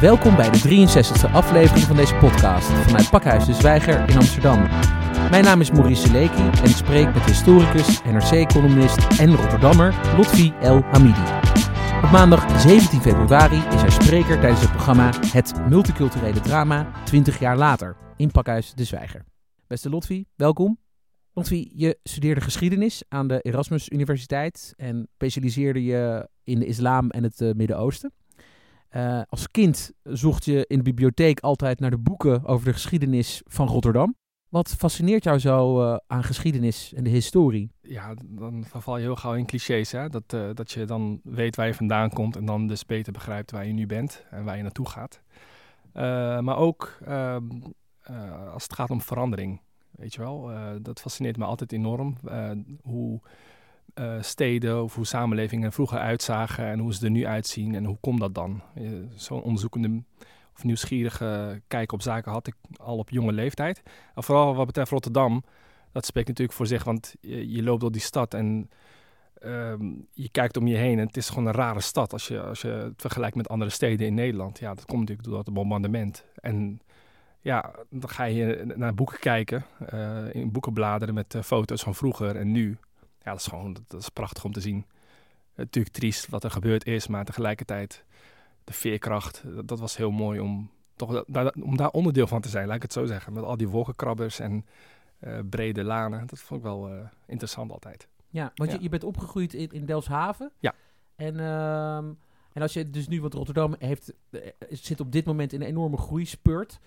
Welkom bij de 63e aflevering van deze podcast vanuit Pakhuis de Zwijger in Amsterdam. Mijn naam is Maurice Seleki en ik spreek met historicus, NRC-columnist en Rotterdammer Lotfi El Hamidi. Op maandag 17 februari is hij spreker tijdens het programma Het Multiculturele Drama 20 jaar later in Pakhuis de Zwijger. Beste Lotfi, welkom. Lotfi, je studeerde geschiedenis aan de Erasmus Universiteit en specialiseerde je in de islam en het uh, Midden-Oosten. Uh, als kind zocht je in de bibliotheek altijd naar de boeken over de geschiedenis van Rotterdam. Wat fascineert jou zo uh, aan geschiedenis en de historie? Ja, dan verval je heel gauw in clichés. Hè? Dat, dat je dan weet waar je vandaan komt en dan dus beter begrijpt waar je nu bent en waar je naartoe gaat. maar ook ehm, als het gaat om verandering. Weet je wel, dat fascineert me altijd enorm. hoe uh, steden of hoe samenlevingen vroeger uitzagen en hoe ze er nu uitzien en hoe komt dat dan? Zo'n onderzoekende of nieuwsgierige kijk op zaken had ik al op jonge leeftijd. En vooral wat betreft Rotterdam, dat spreekt natuurlijk voor zich, want je, loopt door die stad en uh, je kijkt om je heen en het is gewoon een rare stad als je, als je het vergelijkt met andere steden in Nederland. Ja, dat komt natuurlijk door het bombardement. En ja, dan ga je naar boeken kijken, uh, in boeken bladeren met uh, foto's van vroeger en nu ja, dat is gewoon dat is prachtig om te zien. Natuurlijk triest wat er gebeurd is, maar tegelijkertijd de veerkracht, dat, dat was heel mooi om, toch, daar, om daar onderdeel van te zijn, laat ik het zo zeggen. Met al die wolkenkrabbers en uh, brede lanen. Dat vond ik wel interessant altijd. Ja, want Ja. Je, je bent opgegroeid in, in Delfshaven. Ja. En, ehm, en als je dus nu, want Rotterdam heeft, eh, zit op dit moment in een enorme groeispurt.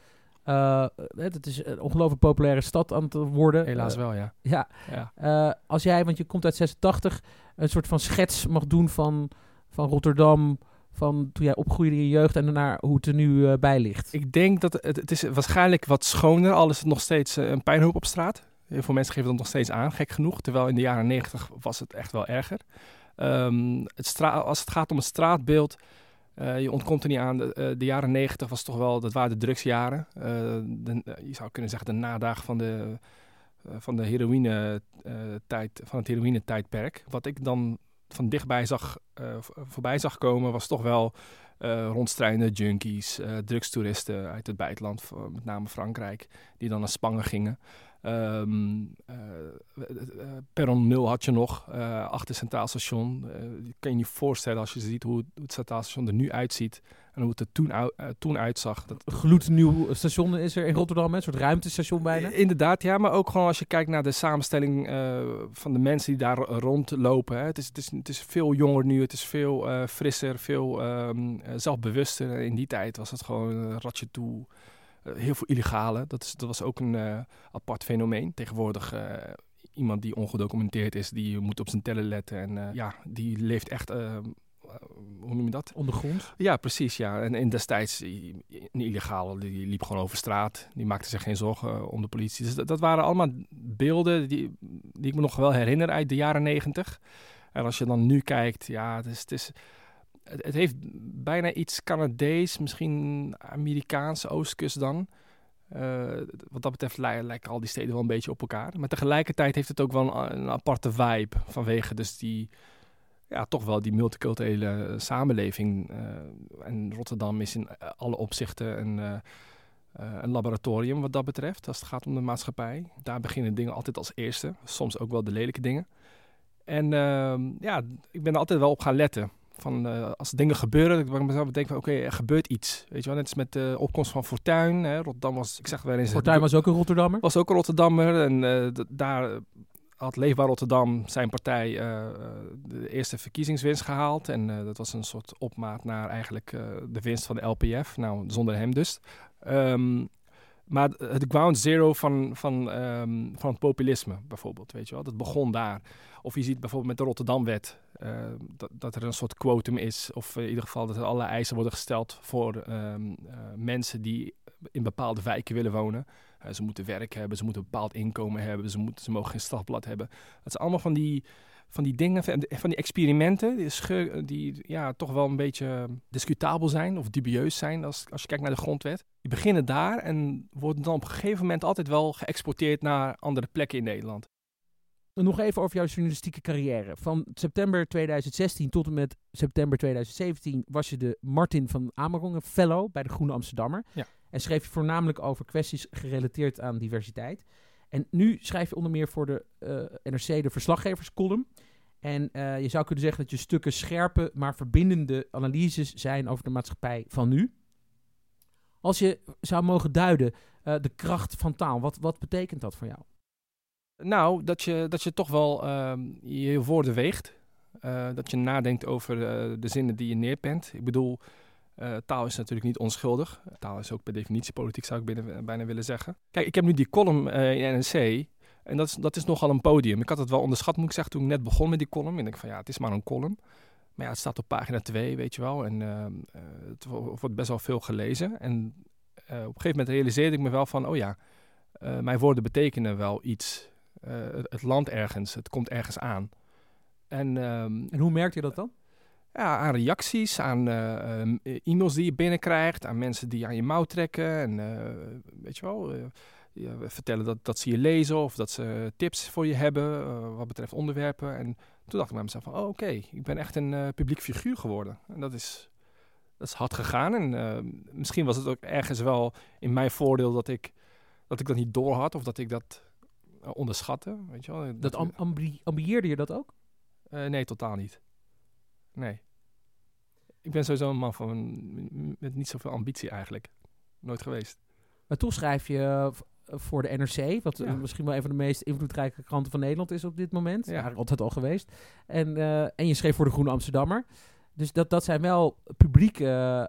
Uh, het is een ongelooflijk populaire stad aan het worden. Helaas Uh, wel, ja. ja. ja. Uh, als jij, want je komt uit 86, een soort van schets mag doen van, van Rotterdam, van toen jij opgroeide in je jeugd en naar hoe het er nu uh, bij ligt. Ik denk dat het, het is waarschijnlijk wat schoner, al is het nog steeds uh, een pijnhoop op straat. Heel veel mensen geven dat nog steeds aan, gek genoeg. Terwijl in de jaren 90 was het echt wel erger. Um, het als het gaat om het straatbeeld, uh, je ontkomt er niet aan. De, uh, de jaren negentig was toch wel, dat waren de drugsjaren. De, je zou kunnen zeggen de nadagen van de, van de heroïne tijd, van het heroïne tijdperk. Wat ik dan van dichtbij zag, voorbij zag komen, was toch wel rondstrijdende junkies, drugstoeristen uit het buitenland, met name Frankrijk, die dan naar Spangen gingen. Um, uh, perron 0 had je nog, uh, achter het Centraal Station. Je kan je niet voorstellen als je ziet hoe het Centraal Station er nu uitziet en hoe het er toen, toen uitzag. Dat... Een gloednieuw station is er in Rotterdam, een soort ruimtestation bijna. Inderdaad, ja, maar ook gewoon als je kijkt naar de samenstelling van de mensen die daar rondlopen. Hè. Het, is, het, is, het is veel jonger nu, het is veel frisser, veel um, zelfbewuster. In die tijd was het gewoon ratje toe heel veel illegale. Dat, is, dat was ook een uh, apart fenomeen. Tegenwoordig uh, iemand die ongedocumenteerd is, die moet op zijn tellen letten. En ja, die leeft echt, hoe noem je dat? Ondergrond? Ja, precies. Ja. En, en destijds, een illegale, die liep gewoon over straat. Die maakte zich geen zorgen om de politie. Dus dat, dat waren allemaal beelden die, die ik me nog wel herinner uit de jaren negentig. En als je dan nu kijkt, ja, het is... Het is het, heeft bijna iets Canadees, misschien Amerikaanse oostkust dan. Uh, wat dat betreft li lijken al die steden wel een beetje op elkaar. Maar tegelijkertijd heeft het ook wel een, aparte vibe. Vanwege dus die, ja, toch wel die multiculturele samenleving. Uh, en Rotterdam is in alle opzichten een, een laboratorium wat dat betreft. Als het gaat om de maatschappij. Daar beginnen dingen altijd als eerste. Soms ook wel de lelijke dingen. En ehm, ja, ik ben er altijd wel op gaan letten van uh, als dingen gebeuren, dat ik mezelf denk van oké, okay, er gebeurt iets. Weet je wel, net als met de opkomst van Fortuin. Hè, Rotterdam was, ik zeg wel eens... Fortuin was ook een Rotterdammer? Was ook een Rotterdammer en uh, daar had Leefbaar Rotterdam, zijn partij, uh, de eerste verkiezingswinst gehaald. En dat was een soort opmaat naar eigenlijk de winst van de LPF. Nou, zonder hem dus. Um, maar het ground zero van, van, um, van het populisme bijvoorbeeld, weet je wel, dat begon daar. Of je ziet bijvoorbeeld met de Rotterdamwet uh, dat, dat, er een soort quotum is, of in ieder geval dat er allerlei eisen worden gesteld voor um, uh, mensen die in bepaalde wijken willen wonen. Uh, ze moeten werk hebben, ze moeten een bepaald inkomen hebben, ze, moeten, ze mogen geen strafblad hebben. Dat zijn allemaal van die, van die dingen, van die experimenten, die, scheur, die ja, toch wel een beetje discutabel zijn of dubieus zijn als, als je kijkt naar de grondwet. Die beginnen daar en worden dan op een gegeven moment altijd wel geëxporteerd naar andere plekken in Nederland. nog even over jouw journalistieke carrière. Van september 2016 tot en met september 2017 was je de Martin van Amerongen Fellow bij de Groene Amsterdammer. Ja. En schreef je voornamelijk over kwesties gerelateerd aan diversiteit. En nu schrijf je onder meer voor de eh, NRC de verslaggeverscolumn. En eh, je zou kunnen zeggen dat je stukken scherpe, maar verbindende analyses zijn over de maatschappij van nu. Als je zou mogen duiden eh, de kracht van taal, wat, wat betekent dat voor jou? Nou, dat je, dat je toch wel ehm, je woorden weegt. Dat je nadenkt over de zinnen die je neerpent. Ik bedoel, eh, taal is natuurlijk niet onschuldig. Taal is ook per definitie politiek, zou ik bijna, bijna willen zeggen. Kijk, ik heb nu die column eh, in NRC. En dat is, dat is nogal een podium. Ik had het wel onderschat, moet ik zeggen, toen ik net begon met die column. En ik van ja, het is maar een column. Maar ja, het staat op pagina 2, weet je wel. En eh, het wo- wordt best wel veel gelezen. En eh, op een gegeven moment realiseerde ik me wel van, oh ja, eh, mijn woorden betekenen wel iets. Eh, het, land ergens, het komt ergens aan. En ehm, En hoe merk je dat dan? Ja, aan reacties, aan eh, ehm, e-mails die je binnenkrijgt, aan mensen die aan je mouw trekken. En eh, weet je wel, ja, vertellen dat, dat ze je lezen of dat ze tips voor je hebben wat betreft onderwerpen. En toen dacht ik bij mezelf van, oh oké, ik ben echt een publiek figuur geworden. En dat is, dat is hard gegaan. En misschien was het ook ergens wel in mijn voordeel dat ik dat, ik dat niet door had of dat ik dat onderschatte. Weet je wel? Dat ambi- ambieerde je dat ook? Nee, totaal niet. Nee. Ik ben sowieso een man van met niet zoveel ambitie eigenlijk. Nooit geweest. Maar toch schrijf je eh, voor de NRC, wat eh, Ja. misschien wel een van de meest invloedrijke kranten van Nederland is op dit moment. Ja. Eigenlijk altijd al geweest. En, eh, en je schreef voor de Groene Amsterdammer. Dus dat, dat zijn wel publieke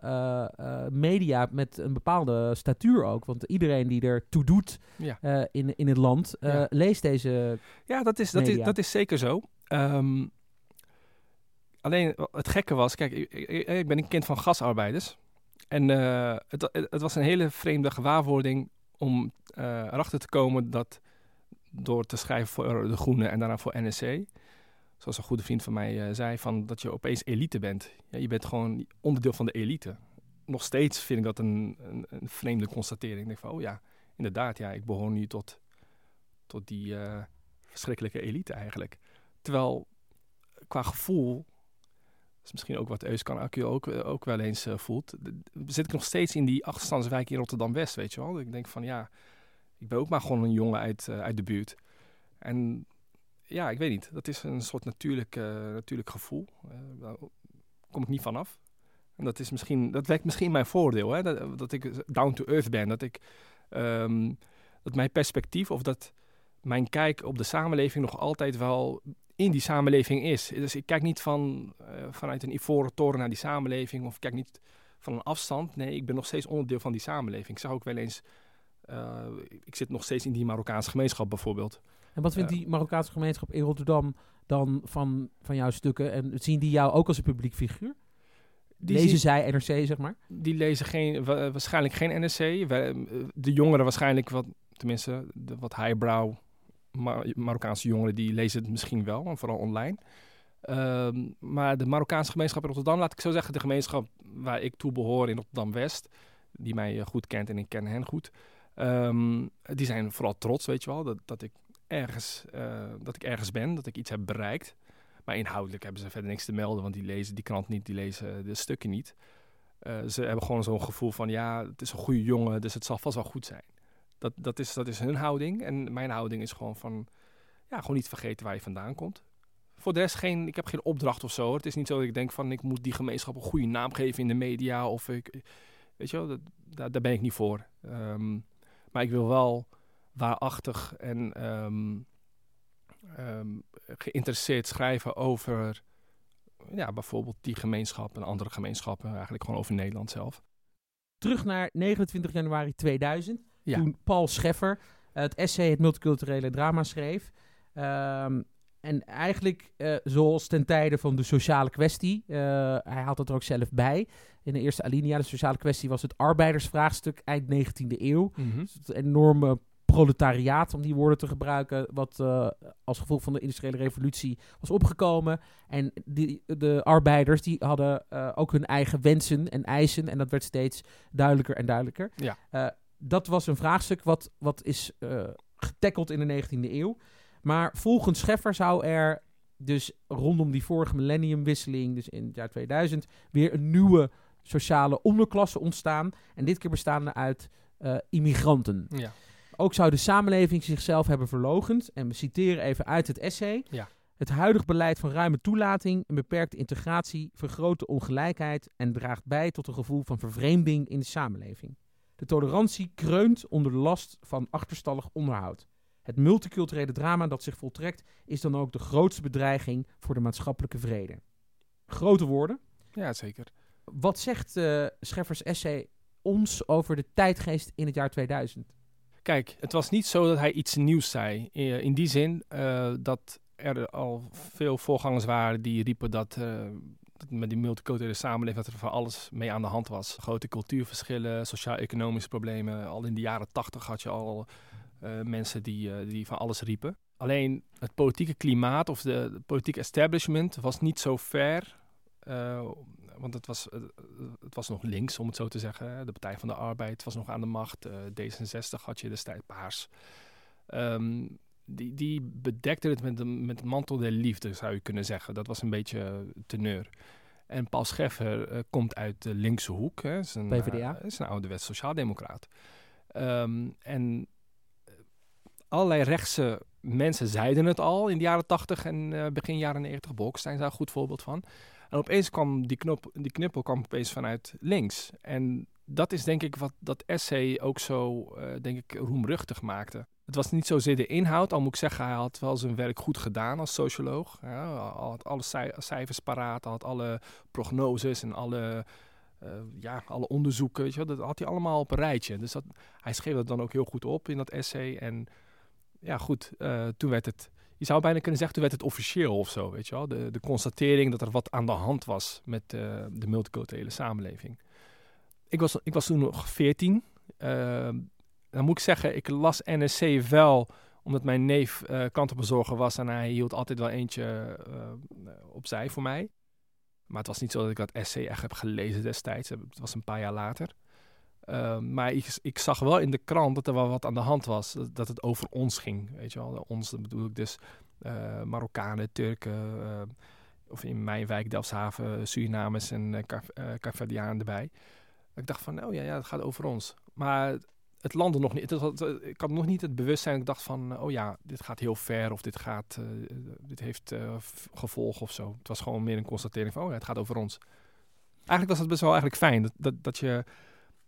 media met een bepaalde statuur ook. Want iedereen die er toe doet Ja, in, in het land, leest deze... ja dat, is, dat, is, dat is zeker zo. Ehm, alleen het gekke was, kijk, ik, ik, ben een kind van gasarbeiders. En eh, het, het was een hele vreemde gewaarwording om eh, erachter te komen dat door te schrijven voor De Groene en daarna voor NSC, zoals een goede vriend van mij eh, zei, van dat je opeens elite bent. Ja, je bent gewoon onderdeel van de elite. Nog steeds vind ik dat een, een, een vreemde constatering. Ik denk van, oh ja, inderdaad, ja, ik behoor nu tot, tot die eh, verschrikkelijke elite eigenlijk. Terwijl qua gevoel, is misschien ook wat Euskan Akku ook, eh, ook wel eens eh, voelt, zit ik nog steeds in die achterstandswijk in Rotterdam-West, weet je wel. Ik denk van, ja, ik ben ook maar gewoon een jongen uit, eh, uit de buurt. En ja, ik weet niet, dat is een soort natuurlijk, natuurlijk gevoel. Daar kom ik niet vanaf. En dat, is misschien, dat werkt misschien mijn voordeel, hè? Dat, dat ik down to earth ben. Dat, ik, ehm, dat mijn perspectief of dat mijn kijk op de samenleving nog altijd wel in die samenleving is. Dus ik kijk niet van, eh, vanuit een ivoren toren naar die samenleving of ik kijk niet van een afstand. Nee, ik ben nog steeds onderdeel van die samenleving. Ik zag ook wel eens, eh, ik zit nog steeds in die Marokkaanse gemeenschap bijvoorbeeld. En wat vindt Ja. die Marokkaanse gemeenschap in Rotterdam dan van, van jouw stukken? En zien die jou ook als een publiek figuur? Die Lezen zien- zij NRC, zeg maar? Die lezen geen, wa- waarschijnlijk geen. We- De jongeren waarschijnlijk wat, tenminste, de wat highbrow Mar Marokkaanse jongeren, die lezen het misschien wel, en vooral online. Ehm, maar de Marokkaanse gemeenschap in Rotterdam, laat ik zo zeggen, de gemeenschap waar ik toe behoor in Rotterdam-West, die mij eh, goed kent en ik ken hen goed, ehm, die zijn vooral trots, weet je wel, dat, dat, ik ergens, eh, dat ik ergens ben, dat ik iets heb bereikt. Maar inhoudelijk hebben ze verder niks te melden, want die lezen die krant niet, die lezen de stukken niet. Eh, ze hebben gewoon zo'n gevoel van, ja, het is een goede jongen, dus het zal vast wel goed zijn. Dat, dat, is, dat is hun houding. En mijn houding is gewoon van, ja, gewoon niet vergeten waar je vandaan komt. Voor de rest geen, ik heb geen opdracht of zo. Het is niet zo dat ik denk van, ik moet die gemeenschap een goede naam geven in de media. Of ik, weet je wel, dat, daar, ben ik niet voor. Ehm, maar ik wil wel waarachtig en ehm, ehm, geïnteresseerd schrijven over ja, bijvoorbeeld die gemeenschap en andere gemeenschappen. Eigenlijk gewoon over Nederland zelf. Terug naar 29 januari 2000. Ja. Toen Paul Scheffer eh, het essay Het multiculturele drama schreef. Ehm, en eigenlijk, eh, zoals ten tijde van de sociale kwestie, eh, hij haalt het er ook zelf bij. In de eerste alinea, de sociale kwestie was het arbeidersvraagstuk eind 19e eeuw. Dus het enorme proletariaat, om die woorden te gebruiken, wat als gevolg van de industriële revolutie was opgekomen. En die, de arbeiders die hadden ook hun eigen wensen en eisen en dat werd steeds duidelijker en duidelijker. Ja. Eh, dat was een vraagstuk wat, wat is eh getackeld in de 19e eeuw. Maar volgens Scheffer zou er dus rondom die vorige millenniumwisseling, dus in het jaar 2000, weer een nieuwe sociale onderklasse ontstaan. En dit keer bestaande uit uh, immigranten. Ja. Ook zou de samenleving zichzelf hebben verlogend. En we citeren even uit het essay. Ja. Het huidig beleid van ruime toelating en beperkte integratie vergroot de ongelijkheid en draagt bij tot een gevoel van vervreemding in de samenleving. De tolerantie kreunt onder de last van achterstallig onderhoud. Het multiculturele drama dat zich voltrekt is dan ook de grootste bedreiging voor de maatschappelijke vrede. Grote woorden. Ja, zeker. Wat zegt uh, Scheffers essay ons over de tijdgeest in het jaar 2000? Kijk, het was niet zo dat hij iets nieuws zei. In die zin uh, dat er al veel voorgangers waren die riepen dat, uh, dat met die multiculturele samenleving dat er van alles mee aan de hand was. Grote cultuurverschillen, sociaal-economische problemen. Al in de jaren tachtig had je al uh, mensen die, die van alles riepen. Alleen het politieke klimaat of de, politieke establishment was niet zo ver want het was, het was nog links, om het zo te zeggen. De Partij van de Arbeid was nog aan de macht. Uh, D66 had je destijds paars. Um, die, die bedekte het met de, met de mantel der liefde, zou je kunnen zeggen. Dat was een beetje teneur. En Paul Scheffer uh, komt uit de linkse hoek. Hè. Is een, PvdA? Uh, is een ouderwets sociaaldemocraat. Um, en allerlei rechtse mensen zeiden het al in de jaren 80 en uh, begin jaren 90. Bolkestein is daar een goed voorbeeld van. En opeens kwam die, knop, die knuppel kwam opeens vanuit links. En dat is denk ik wat dat essay ook zo, denk ik, roemruchtig maakte. Het was niet zozeer de inhoud, al moet ik zeggen, hij had wel zijn werk goed gedaan als socioloog. Hij had alle cijfers paraat, had alle prognoses en alle, uh, ja, alle onderzoeken, weet je wel, dat had hij allemaal op een rijtje. Dus dat, hij schreef dat dan ook heel goed op in dat essay. En ja, goed, uh, toen werd het je zou bijna kunnen zeggen, toen werd het officieel of zo, weet je wel. De, de constatering dat er wat aan de hand was met uh, de multiculturele samenleving. Ik was, ik was toen nog 14. Dan moet ik zeggen, ik las NSC wel omdat mijn neef uh, klantenbezorger was en hij hield altijd wel eentje opzij voor mij. Maar het was niet zo dat ik dat essay echt heb gelezen destijds. Het was een paar jaar later. Uh, maar ik, zag wel in de krant dat er wel wat aan de hand was. Dat, het over ons ging. Weet je wel, ons bedoel ik dus uh, Marokkanen, Turken. Of in mijn wijk Delfshaven, Surinamers en uh, erbij. Ik dacht van, oh ja, ja, het gaat over ons. Maar het landde nog niet. Het, ik had nog niet het bewustzijn. Ik dacht van, oh ja, dit gaat heel ver. Of dit, gaat, dit heeft gevolgen of zo. Het was gewoon meer een constatering van, oh ja, het gaat over ons. Eigenlijk was het best wel eigenlijk fijn dat, dat, dat je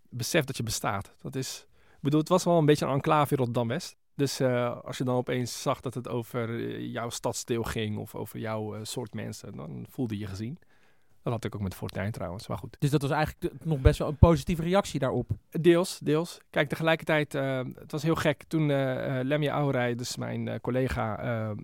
beseft dat je bestaat. Dat is, ik bedoel, het was wel een beetje een enclave in Rotterdam-West. Dus uh, als je dan opeens zag dat het over jouw stadsdeel ging of over jouw uh, soort mensen, dan voelde je gezien. Dat had ik ook met Fortuin trouwens, maar goed. Dus dat was eigenlijk de, nog best wel een positieve reactie daarop? Deels, deels. Kijk, tegelijkertijd, uh, het was heel gek. Toen Lemja Aurij, dus mijn collega,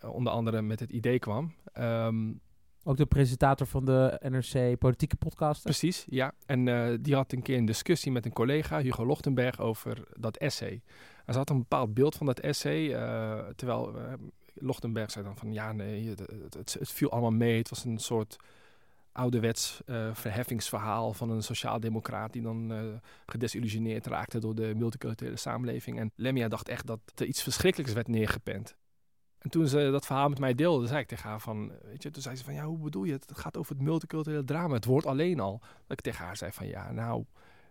onder andere met het idee kwam... Um, ook de presentator van de NRC Politieke Podcast. Precies, ja. En uh, die had een keer een discussie met een collega, Hugo Lochtenberg, over dat essay. En ze had een bepaald beeld van dat essay, uh, terwijl uh, Lochtenberg zei dan van ja, nee, het, het, het, viel allemaal mee. Het was een soort ouderwets verheffingsverhaal van een sociaaldemocraat die dan gedesillusioneerd raakte door de multiculturele samenleving. En Lemia dacht echt dat er iets verschrikkelijks werd neergepend. En toen ze dat verhaal met mij deelde, zei ik tegen haar van, weet je, toen zei ze van, ja, hoe bedoel je het? Het gaat over het multiculturele drama, het woord alleen al. Dat ik tegen haar zei van, ja, nou,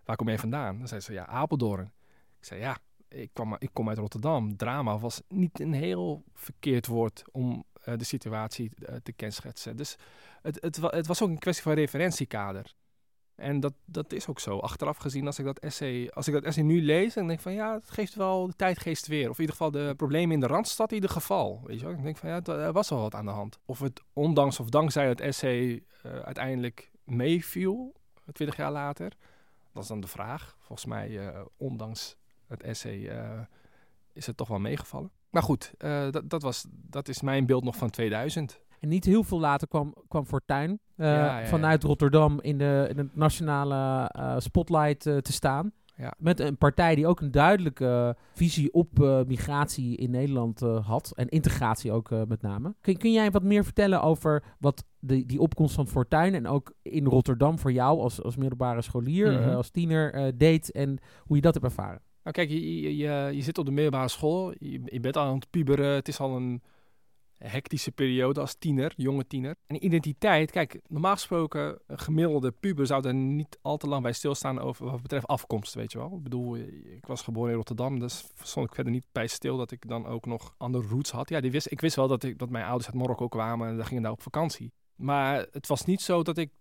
waar kom jij vandaan? Dan zei ze, ja, Apeldoorn. Ik zei, ja, ik, kwam, ik kom uit Rotterdam. Drama was niet een heel verkeerd woord om uh, de situatie uh, te kenschetsen. Dus het, het, het was ook een kwestie van referentiekader. En dat, dat is ook zo. Achteraf gezien, als ik dat essay, als ik dat essay nu lees, dan denk ik van ja, het geeft wel de tijdgeest weer. Of in ieder geval de problemen in de Randstad in ieder geval. Weet je wel? Ik denk van ja, er was wel wat aan de hand. Of het ondanks of dankzij het essay uh, uiteindelijk meeviel, twintig jaar later. Dat is dan de vraag. Volgens mij, ondanks het essay, is het toch wel meegevallen. Maar goed, dat, dat, was, dat is mijn beeld nog van 2000. En niet heel veel later kwam, kwam Fortuin uh, ja, ja, vanuit. Rotterdam in de, in de nationale uh, spotlight te staan. Met een partij die ook een duidelijke visie op migratie in Nederland had. En integratie ook met name. Kun, kun jij wat meer vertellen over wat de, die opkomst van Fortuin en ook in Rotterdam voor jou als, als middelbare scholier, mm -hmm. als tiener deed en hoe je dat hebt ervaren? Nou kijk, je, je, je zit op de middelbare school, je, bent aan het puberen, het is al een hectische periode als tiener, jonge tiener. En identiteit, kijk, normaal gesproken, een gemiddelde puber zou er niet al te lang bij stilstaan over wat betreft afkomst, weet je wel. Ik bedoel, ik was geboren in Rotterdam, dus stond ik verder niet bij stil dat ik dan ook nog andere roots had. Ja, die wist, ik wist wel dat, ik, dat mijn ouders uit Marokko kwamen en daar gingen daar op vakantie. Maar het was niet zo dat ik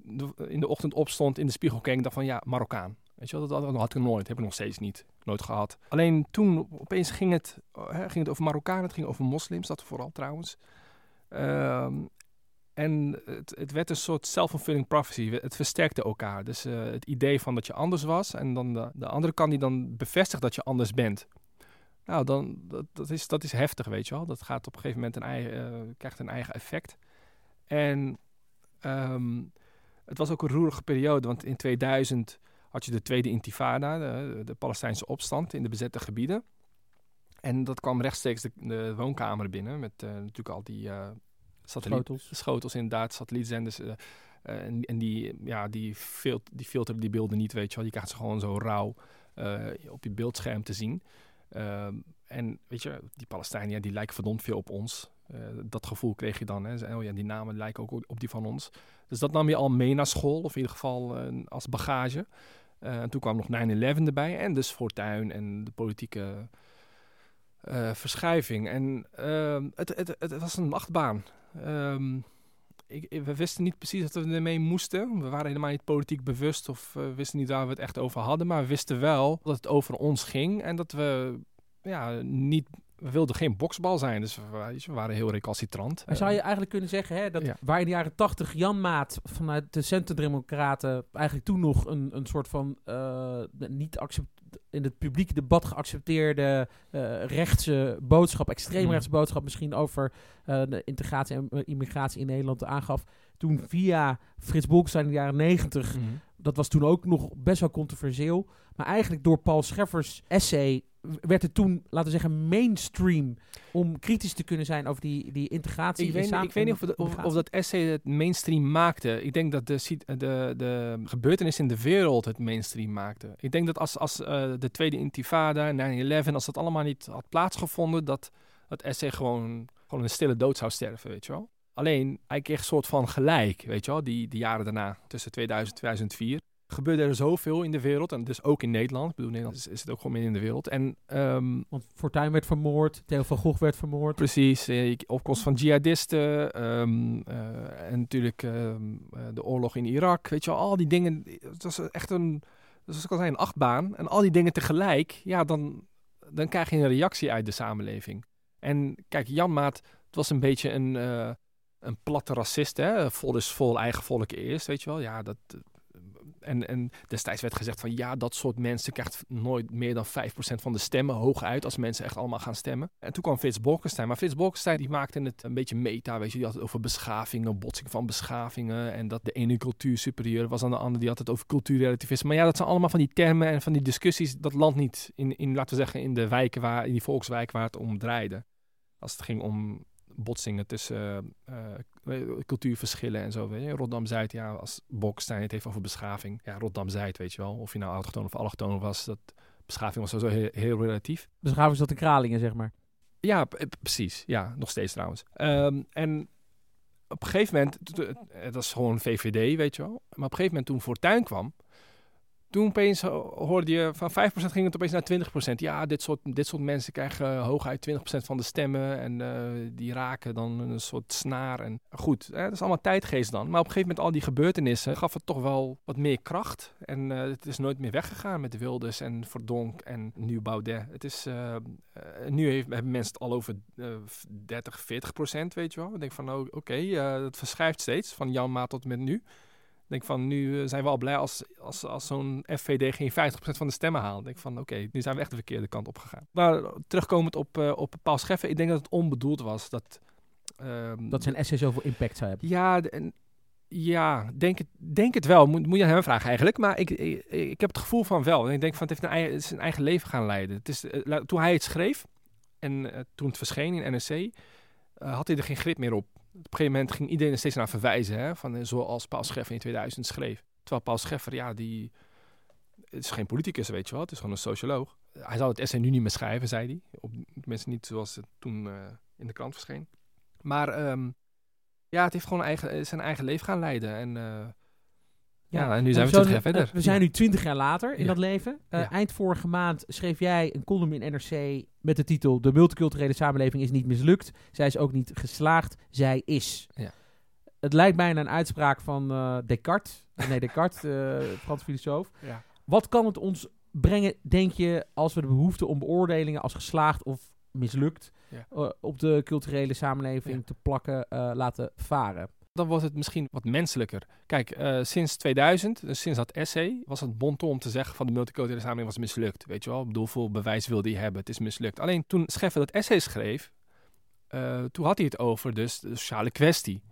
in de ochtend opstond, in de spiegel keek en dacht van ja, Marokkaan. Weet je wel, dat had ik nooit. Heb ik nog steeds niet. Nooit gehad. Alleen toen opeens ging het, hè, ging het over Marokkanen, het ging over moslims, dat vooral trouwens. Um, en het, het, werd een soort self-fulfilling prophecy. Het versterkte elkaar. Dus uh, het idee van dat je anders was en dan de, de andere kant die dan bevestigt dat je anders bent. Nou, dan, dat, is, dat is heftig, weet je wel. Dat gaat op een gegeven moment een eigen, uh, krijgt een eigen effect. En um, het was ook een roerige periode, want in 2000 had je de tweede intifada, de, de Palestijnse opstand in de bezette gebieden. En dat kwam rechtstreeks de, de woonkamer binnen met uh, natuurlijk al die uh, schotels. schotels, inderdaad, satellietzenders. Uh, en, en, die, ja, die, fil die filteren die beelden niet, weet je wel. Je krijgt ze gewoon zo rauw op je beeldscherm te zien. En weet je, die Palestijnen, die lijken verdomd veel op ons. dat gevoel kreeg je dan. Hè. Oh ja, die namen lijken ook op die van ons. Dus dat nam je al mee naar school, of in ieder geval als bagage. Uh, en toen kwam nog 9-11 erbij en dus Fortuin en de politieke uh, verschuiving. En uh, het, het, het, was een achtbaan. Um, ik, we wisten niet precies wat we ermee moesten. We waren helemaal niet politiek bewust of uh, wisten niet waar we het echt over hadden. Maar we wisten wel dat het over ons ging en dat we ja, niet we wilden geen boksbal zijn, dus we, waren heel recalcitrant. Maar zou je eigenlijk kunnen zeggen hè, dat waar in de jaren tachtig Jan Maat vanuit de Centrumdemocraten eigenlijk toen nog een, een soort van uh, niet in het publieke debat geaccepteerde uh, rechtse boodschap, extreemrechtse mm. boodschap misschien over uh, de integratie en immigratie in Nederland aangaf. Toen via Frits Bolkestein in de jaren negentig, mm. dat was toen ook nog best wel controversieel. Maar eigenlijk door Paul Scheffers essay werd het toen, laten we zeggen, mainstream om kritisch te kunnen zijn over die, die integratie. Ik weet, ik weet niet of, of, of, dat essay het mainstream maakte. Ik denk dat de, de, de gebeurtenissen in de wereld het mainstream maakte. Ik denk dat als, als uh, de tweede intifada, 9-11, als dat allemaal niet had plaatsgevonden, dat het essay gewoon, gewoon een stille dood zou sterven, weet je wel. Alleen, hij kreeg een soort van gelijk, weet je wel, die, die jaren daarna, tussen 2000 en 2004 gebeurde er zoveel in de wereld. En dus ook in Nederland. Ik bedoel, Nederland is, is het ook gewoon meer in de wereld. En, um, Want Fortuyn werd vermoord, Theo van Gogh werd vermoord. Precies, eh, opkomst van jihadisten. Um, uh, en natuurlijk um, de oorlog in Irak. Weet je wel, al die dingen. Het was echt een, zoals ik al zei, een achtbaan. En al die dingen tegelijk, ja, dan, dan krijg je een reactie uit de samenleving. En kijk, Jan Maat, het was een beetje een... Uh, een platte racist, hè? Vol is vol, eigen volk eerst, weet je wel. Ja, dat, en, en destijds werd gezegd van ja, dat soort mensen krijgt nooit meer dan 5% van de stemmen hooguit als mensen echt allemaal gaan stemmen. En toen kwam Frits Bolkestein. Maar Frits Bolkestein die maakte het een beetje meta, weet je. Die had het over beschavingen, botsing van beschavingen. En dat de ene cultuur superieur was aan de andere. Die had het over cultuurrelativisme. Maar ja, dat zijn allemaal van die termen en van die discussies. Dat landt niet in, in, laten we zeggen, in de wijken waar, in die volkswijk waar het om draaide. Als het ging om botsingen tussen uh, cultuurverschillen en zo. Weet je. Rotterdam-Zuid, ja, als Bokstein het heeft over beschaving. Ja, Rotterdam-Zuid, weet je wel. Of je nou autochtoon of allochtoon was, dat beschaving was sowieso heel, heel relatief. Beschaving dat de Kralingen, zeg maar. Ja, precies. Ja, nog steeds trouwens. Um, en op een gegeven moment, dat is gewoon VVD, weet je wel. Maar op een gegeven moment toen Fortuin kwam, toen opeens hoorde je van 5% ging het opeens naar 20%. Ja, dit soort, dit soort mensen krijgen hooguit 20% van de stemmen. En uh, die raken dan een soort snaar. En goed, hè, dat is allemaal tijdgeest dan. Maar op een gegeven moment al die gebeurtenissen gaf het toch wel wat meer kracht. En uh, het is nooit meer weggegaan met de Wilders en Verdonk en nu Baudet. Het is, uh, nu heeft, hebben mensen het al over 30, 40%, weet je wel. Ik denk van, oké, okay, het verschuift steeds van Jan Maat tot met nu denk van, nu eh, zijn we al blij als, als, als zo'n FVD geen 50% van de stemmen haalt. denk van, oké, nu zijn we echt de verkeerde kant op gegaan. Maar terugkomend op, uh, op Paul Scheffer, ik denk dat het onbedoeld was. Dat, um, dat zijn essay zoveel impact zou hebben. Ja, en, ja denk, het, denk het wel. Moet, moet je aan hem vragen eigenlijk. Maar ik, ik, ik, heb het gevoel van wel. En ik denk van, het heeft een eigen, het is een eigen leven gaan leiden. Het is, uh, toen hij het schreef en toen het verscheen in NRC, had hij er geen grip meer op op een gegeven moment ging iedereen er steeds naar verwijzen. Hè, van, eh, zoals Paul Scheffer in 2000 schreef. Terwijl Paul Scheffer, ja, die... is geen politicus, weet je wel. Het is gewoon een socioloog. Hij zou het essay nu niet meer schrijven, zei hij. Op, tenminste niet zoals het toen uh, in de krant verscheen. Maar um, ja, het heeft gewoon eigen, zijn eigen leven gaan leiden. En ja, en nu zijn we twintig jaar verder. We zijn nu twintig jaar later in dat leven. Uh, eind vorige maand schreef jij een column in NRC met de titel... De multiculturele samenleving is niet mislukt. Zij is ook niet geslaagd. Zij is. Ja. Het lijkt bijna een uitspraak van uh, Descartes. Nee, Descartes, uh, Frans filosoof. Ja. Wat kan het ons brengen, denk je, als we de behoefte om beoordelingen als geslaagd of mislukt ja. op de culturele samenleving ja. te plakken laten varen? Dan wordt het misschien wat menselijker. Kijk, uh, sinds 2000, dus sinds dat essay, was het bonton om te zeggen van de multiculturele samenleving was mislukt. Weet je wel, ik bedoel, veel bewijs wilde hij hebben, het is mislukt. Alleen toen Scheffer dat essay schreef, uh, toen had hij het over dus de sociale kwestie.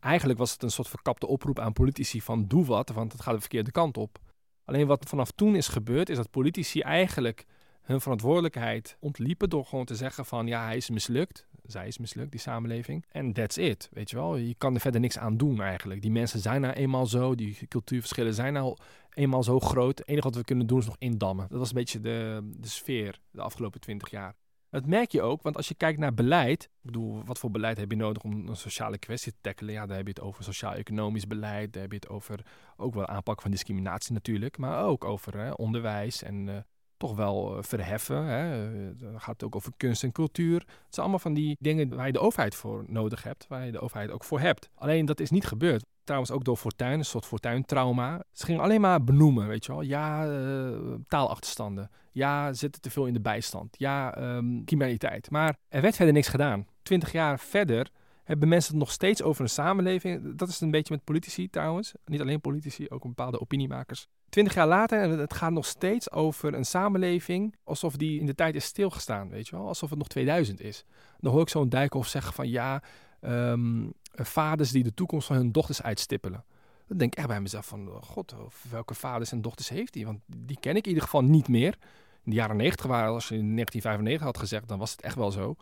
Eigenlijk was het een soort verkapte oproep aan politici van doe wat, want het gaat de verkeerde kant op. Alleen wat vanaf toen is gebeurd, is dat politici eigenlijk hun verantwoordelijkheid ontliepen door gewoon te zeggen van ja, hij is mislukt zij is mislukt, die samenleving. En that's it, weet je wel. Je kan er verder niks aan doen eigenlijk. Die mensen zijn nou eenmaal zo, die cultuurverschillen zijn nou eenmaal zo groot. Het enige wat we kunnen doen is nog indammen. Dat was een beetje de, de sfeer de afgelopen twintig jaar. Dat merk je ook, want als je kijkt naar beleid, ik bedoel, wat voor beleid heb je nodig om een sociale kwestie te tackelen? Ja, daar heb je het over sociaal-economisch beleid, daar heb je het over ook wel aanpak van discriminatie natuurlijk, maar ook over onderwijs en uh, toch wel eh, verheffen. Hè. Dan gaat het ook over kunst en cultuur. Het zijn allemaal van die dingen waar je de overheid voor nodig hebt, waar je de overheid ook voor hebt. Alleen dat is niet gebeurd. Trouwens ook door Fortuin, een soort Fortuin-trauma. Ze gingen alleen maar benoemen, weet je wel. Ja, uh, taalachterstanden. Ja, zitten te veel in de bijstand. Ja, um, criminaliteit. Maar er werd verder niks gedaan. Twintig jaar verder hebben mensen het nog steeds over een samenleving. Dat is een beetje met politici trouwens. Niet alleen politici, ook bepaalde opiniemakers. Twintig jaar later, en het gaat nog steeds over een samenleving alsof die in de tijd is stilgestaan, weet je wel? Alsof het nog 2000 is. Dan hoor ik zo'n Dijkhoff zeggen van ja, um, vaders die de toekomst van hun dochters uitstippelen. Dan denk ik echt bij mezelf van, oh god, welke vaders en dochters heeft hij? Want die ken ik in ieder geval niet meer. In de jaren 90 waren, als je in 1995 had gezegd, dan was het echt wel zo.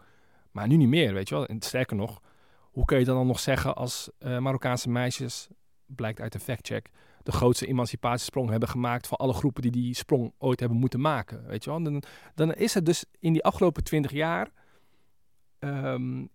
Maar nu niet meer, weet je wel. En sterker nog, hoe kun je dan nog zeggen als uh, Marokkaanse meisjes, blijkt uit een factcheck, de grootste emancipatiesprong hebben gemaakt van alle groepen die die sprong ooit hebben moeten maken. Weet je wel? Dan, dan is het dus in die afgelopen twintig jaar um,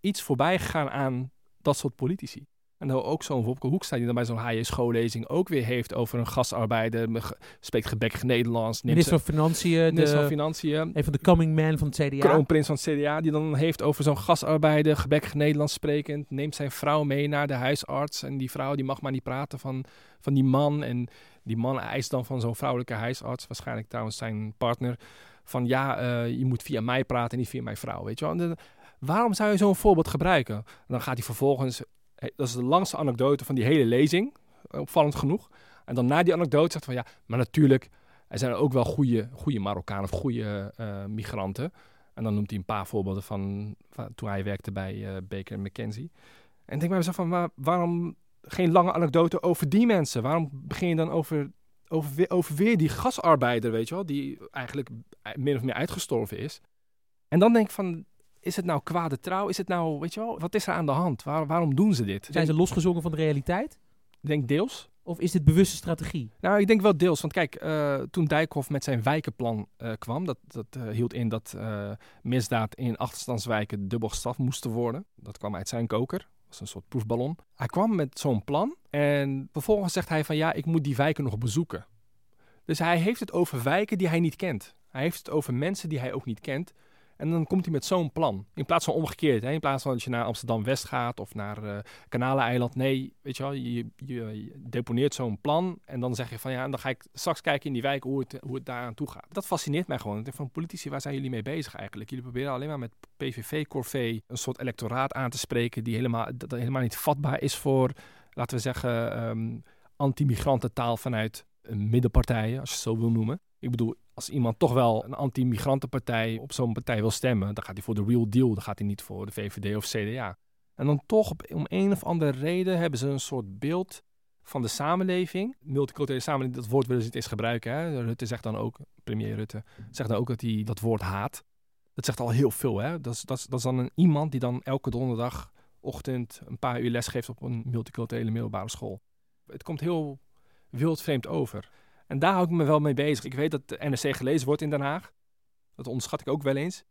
iets voorbij gegaan aan dat soort politici. En dan ook zo'n Wopke Hoekstra die dan bij zo'n HJ-schoollezing ook weer heeft over een gastarbeider, spreekt gebek Nederlands. Minister van Financiën. Minister van Financiën. Een van de coming man van het CDA. Kroonprins van het CDA, die dan heeft over zo'n gastarbeider, gebek Nederlands sprekend, neemt zijn vrouw mee naar de huisarts. En die vrouw die mag maar niet praten van, van die man. En die man eist dan van zo'n vrouwelijke huisarts, waarschijnlijk trouwens zijn partner, van ja, uh, je moet via mij praten en niet via mijn vrouw, weet je wel. En waarom zou je zo'n voorbeeld gebruiken? En dan gaat hij vervolgens dat is de langste anekdote van die hele lezing, eh, opvallend genoeg. En dan na die anekdote zegt van ja, maar natuurlijk, er zijn ook wel goede, goede Marokkanen of goede uh, migranten. En dan noemt hij een paar voorbeelden van, toen hij werkte bij uh, Baker McKenzie. En ik denk bij mezelf van, waarom geen lange anekdote over die mensen? Waarom begin je dan over, over, over weer die gasarbeider, weet je wel, die eigenlijk min of meer uitgestorven is? En dan denk ik van, is het nou kwade trouw? Is het nou, weet je wel, wat is er aan de hand? Waar, waarom doen ze dit? Zijn ze losgezongen van de realiteit? Ik denk deels. Of is dit bewuste strategie? Nou, ik denk wel deels. Want kijk, uh, toen Dijkhoff met zijn wijkenplan uh, kwam, dat, dat uh, hield in dat misdaad in achterstandswijken dubbel gestraft moesten worden. Dat kwam uit zijn koker. Dat was een soort proefballon. Hij kwam met zo'n plan en vervolgens zegt hij van ja, ik moet die wijken nog bezoeken. Dus hij heeft het over wijken die hij niet kent. Hij heeft het over mensen die hij ook niet kent. En dan komt hij met zo'n plan. In plaats van omgekeerd. Hè? In plaats van dat je naar Amsterdam-West gaat of naar uh, Kanaleneiland. Nee, weet je wel, je, deponeert zo'n plan. En dan zeg je van ja, en dan ga ik straks kijken in die wijk hoe het, hoe het daar aan toe gaat. Dat fascineert mij gewoon. Ik denk van politici, waar zijn jullie mee bezig eigenlijk? Jullie proberen alleen maar met PVV-corvée een soort electoraat aan te spreken. Die helemaal, dat helemaal niet vatbaar is voor, laten we zeggen, um, anti-migrantentaal vanuit middenpartijen, als je het zo wil noemen. Ik bedoel, als iemand toch wel een anti-migrantenpartij op zo'n partij wil stemmen, dan gaat hij voor de real deal. Dan gaat hij niet voor de VVD of CDA. En dan toch, om een of andere reden, hebben ze een soort beeld van de samenleving. Multiculturele samenleving, dat woord willen ze niet eens gebruiken. Hè? Rutte zegt dan ook, premier Rutte, zegt dan ook dat hij dat woord haat. Dat zegt al heel veel. Hè? Dat, is, dat, is, dat is dan een, iemand die dan elke donderdagochtend een paar uur les geeft op een multiculturele middelbare school. Het komt heel wildvreemd over. En daar hou ik me wel mee bezig. Ik weet dat de NRC gelezen wordt in Den Haag. Dat onderschat ik ook wel eens.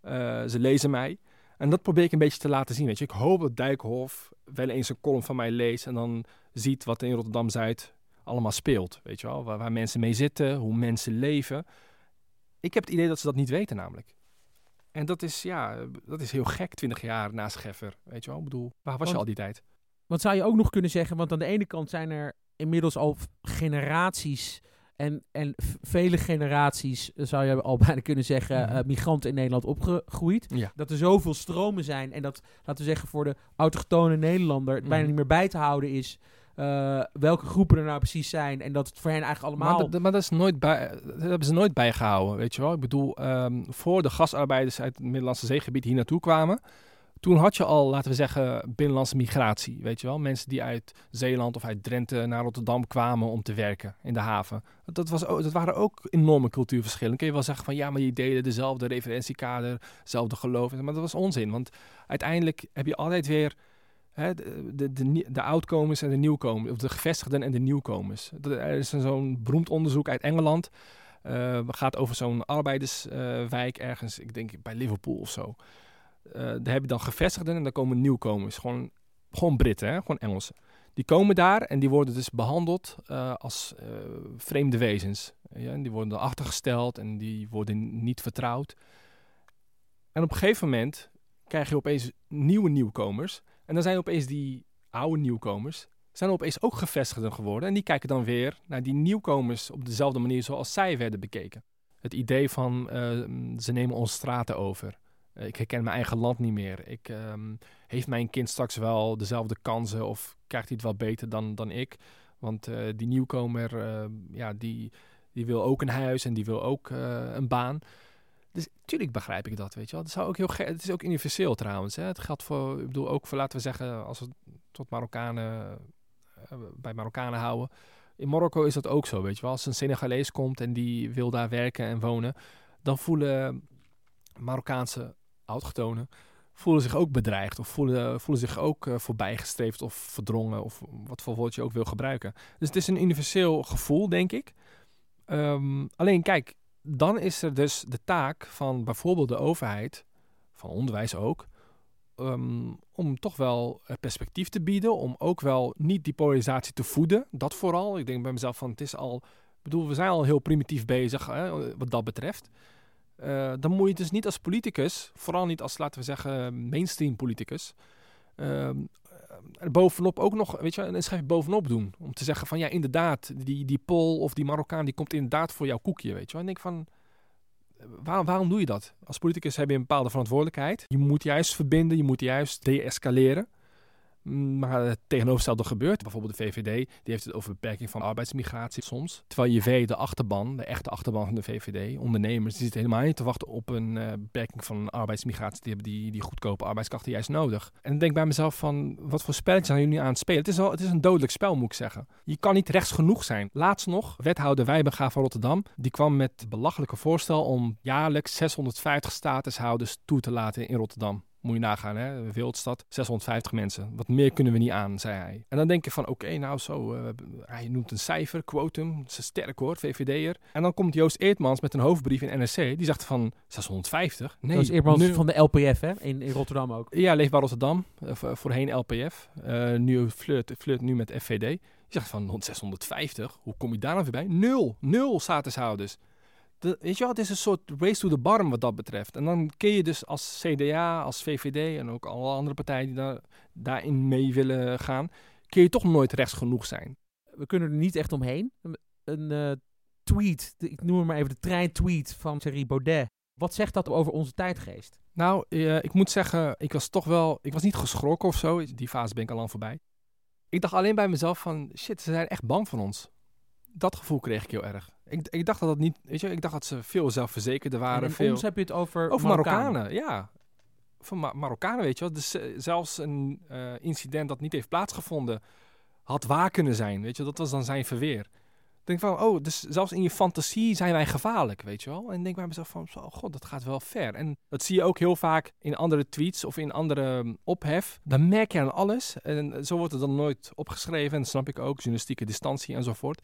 Eh, ze lezen mij. En dat probeer ik een beetje te laten zien. Weet je. Ik hoop dat Dijkhoff wel eens een column van mij leest en dan ziet wat in Rotterdam-Zuid allemaal speelt. Weet je wel? Waar, waar mensen mee zitten, hoe mensen leven. Ik heb het idee dat ze dat niet weten namelijk. En dat is, ja, dat is heel gek, 20 jaar na Scheffer. Weet je wel? Ik bedoel, waar was Want- je al die tijd? Wat zou je ook nog kunnen zeggen? Want aan de ene kant zijn er inmiddels al generaties en, en vele generaties, eh, zou je al bijna kunnen zeggen, Mhm. eh, migranten in Nederland opgegroeid. Ja. Dat er zoveel stromen zijn en dat, laten we zeggen, voor de autochtone Nederlander het bijna Mhm. niet meer bij te houden is eh, welke groepen er nou precies zijn. En dat het voor hen eigenlijk allemaal... Maar, dat, maar dat, is nooit bij, dat hebben ze nooit bijgehouden, weet je wel. Ik bedoel, ehm, voor de gasarbeiders uit het Middellandse zeegebied hier naartoe kwamen... toen had je al, laten we zeggen, binnenlandse migratie, weet je wel. Mensen die uit Zeeland of uit Drenthe naar Rotterdam kwamen om te werken in de haven. Dat, was, dat waren ook enorme cultuurverschillen. Dan kun je wel zeggen van, ja, maar die delen dezelfde referentiekader, hetzelfde geloof. Maar dat was onzin, want uiteindelijk heb je altijd weer... Hè, de, de, de, de oudkomers en de nieuwkomers, of de gevestigden en de nieuwkomers. Er is zo'n beroemd onderzoek uit Engeland. het gaat over zo'n arbeiderswijk ergens, ik denk bij Liverpool of zo. Eh, daar heb je dan gevestigden en dan komen nieuwkomers. Gewoon, gewoon Britten, hè? gewoon Engelsen. Die komen daar en die worden dus behandeld eh, als eh, vreemde wezens. Ja, en die worden achtergesteld en die worden niet vertrouwd. En op een gegeven moment krijg je opeens nieuwe nieuwkomers. En dan zijn opeens die oude nieuwkomers zijn opeens ook gevestigden geworden. En die kijken dan weer naar die nieuwkomers op dezelfde manier zoals zij werden bekeken. Het idee van ze nemen onze straten over. Eh, ik herken mijn eigen land niet meer. Ik, ehm, heeft mijn kind straks wel dezelfde kansen of krijgt hij het wel beter dan, dan ik? Want eh, die nieuwkomer, eh, ja, die, die wil ook een huis en die wil ook eh, een baan. Dus tuurlijk begrijp ik dat, weet je wel. Dat zou ook heel het is ook universeel trouwens. Hè. Het geldt voor, ik bedoel ook voor, laten we zeggen, als we tot Marokkanen, bij Marokkanen houden. In Marokko is dat ook zo, weet je wel. Als een Senegalees komt en die wil daar werken en wonen, dan voelen Marokkaanse autochtonen voelen zich ook bedreigd of voelen, voelen zich ook eh, voorbijgestreefd of verdrongen of wat voor woord je ook wil gebruiken. Dus het is een universeel gevoel, denk ik. Ehm, alleen kijk, dan is er dus de taak van bijvoorbeeld de overheid, van onderwijs ook, ehm, om toch wel eh, perspectief te bieden, om ook wel niet die polarisatie te voeden. Dat vooral. Ik denk bij mezelf van het is al, bedoel, we zijn al heel primitief bezig hè, wat dat betreft. Eh, dan moet je dus niet als politicus, vooral niet als, laten we zeggen, mainstream politicus, ehm, er bovenop ook nog, weet je, een schijf bovenop doen. Om te zeggen van ja, inderdaad, die, die Pool of die Marokkaan, die komt inderdaad voor jouw koekje, weet je wel. En ik denk van, waar, waarom doe je dat? Als politicus heb je een bepaalde verantwoordelijkheid. Je moet juist verbinden, je moet juist de-escaleren. Maar het tegenovergestelde gebeurt. Bijvoorbeeld de VVD, die heeft het over beperking van arbeidsmigratie soms. Terwijl je weet, de achterban, de echte achterban van de VVD, ondernemers, die zitten helemaal niet te wachten op een eh, beperking van arbeidsmigratie. Die hebben die, die goedkope arbeidskrachten juist nodig. En ik denk bij mezelf van, wat voor spelletje zijn jullie aan het spelen? Het is, al, het is een dodelijk spel, moet ik zeggen. Je kan niet rechts genoeg zijn. Laatst nog, wethouder Wijbenga van Rotterdam, die kwam met belachelijke voorstel om jaarlijks 650 statushouders toe te laten in Rotterdam. Moet je nagaan, hè? Een Wereldstad, 650 mensen. Wat meer kunnen we niet aan, zei hij. En dan denk je van, oké, nou zo, eh, hij noemt een cijfer, quotum, is sterk hoor, VVD'er. En dan komt Joost Eertmans met een hoofdbrief in NRC, die zegt van 650? Nee, dat is Eermans nul. van de LPF, hè? In, in Rotterdam ook. Ja, Leefbaar Rotterdam, eh, vo- voorheen LPF, eh, nu flirt, flirt nu met FVD. Je zegt van 650, hoe kom je daar nou weer bij? Nul, nul statushouders. De, weet je wel, het is een soort race to the bottom wat dat betreft. En dan kun je dus als CDA, als VVD en ook alle andere partijen die daar, daarin mee willen gaan, kun je toch nooit rechts genoeg zijn. We kunnen er niet echt omheen. Een, een eh, tweet, ik noem maar even de treintweet van Thierry Baudet. Wat zegt dat over onze tijdgeest? Nou, eh, ik moet zeggen, ik was toch wel, ik was niet geschrokken of zo. Die fase ben ik al lang voorbij. Ik dacht alleen bij mezelf van, shit, ze zijn echt bang van ons. Dat gevoel kreeg ik heel erg. Ik, ik dacht dat dat niet, weet je, ik dacht dat ze veel zelfverzekerder waren. en veel, ons heb je het over, over Marokkanen. Marokkanen, ja. Van Ma- Marokkanen, weet je wel. Dus eh, zelfs een eh, incident dat niet heeft plaatsgevonden, had waar kunnen zijn, weet je. Dat was dan zijn verweer. Denk van, oh, dus zelfs in je fantasie zijn wij gevaarlijk, weet je wel. En denk bij mezelf van, oh god, dat gaat wel ver. En dat zie je ook heel vaak in andere tweets of in andere mm, ophef. Dan merk je aan alles. En zo wordt het dan nooit opgeschreven. En dat snap ik ook, journalistieke distantie enzovoort.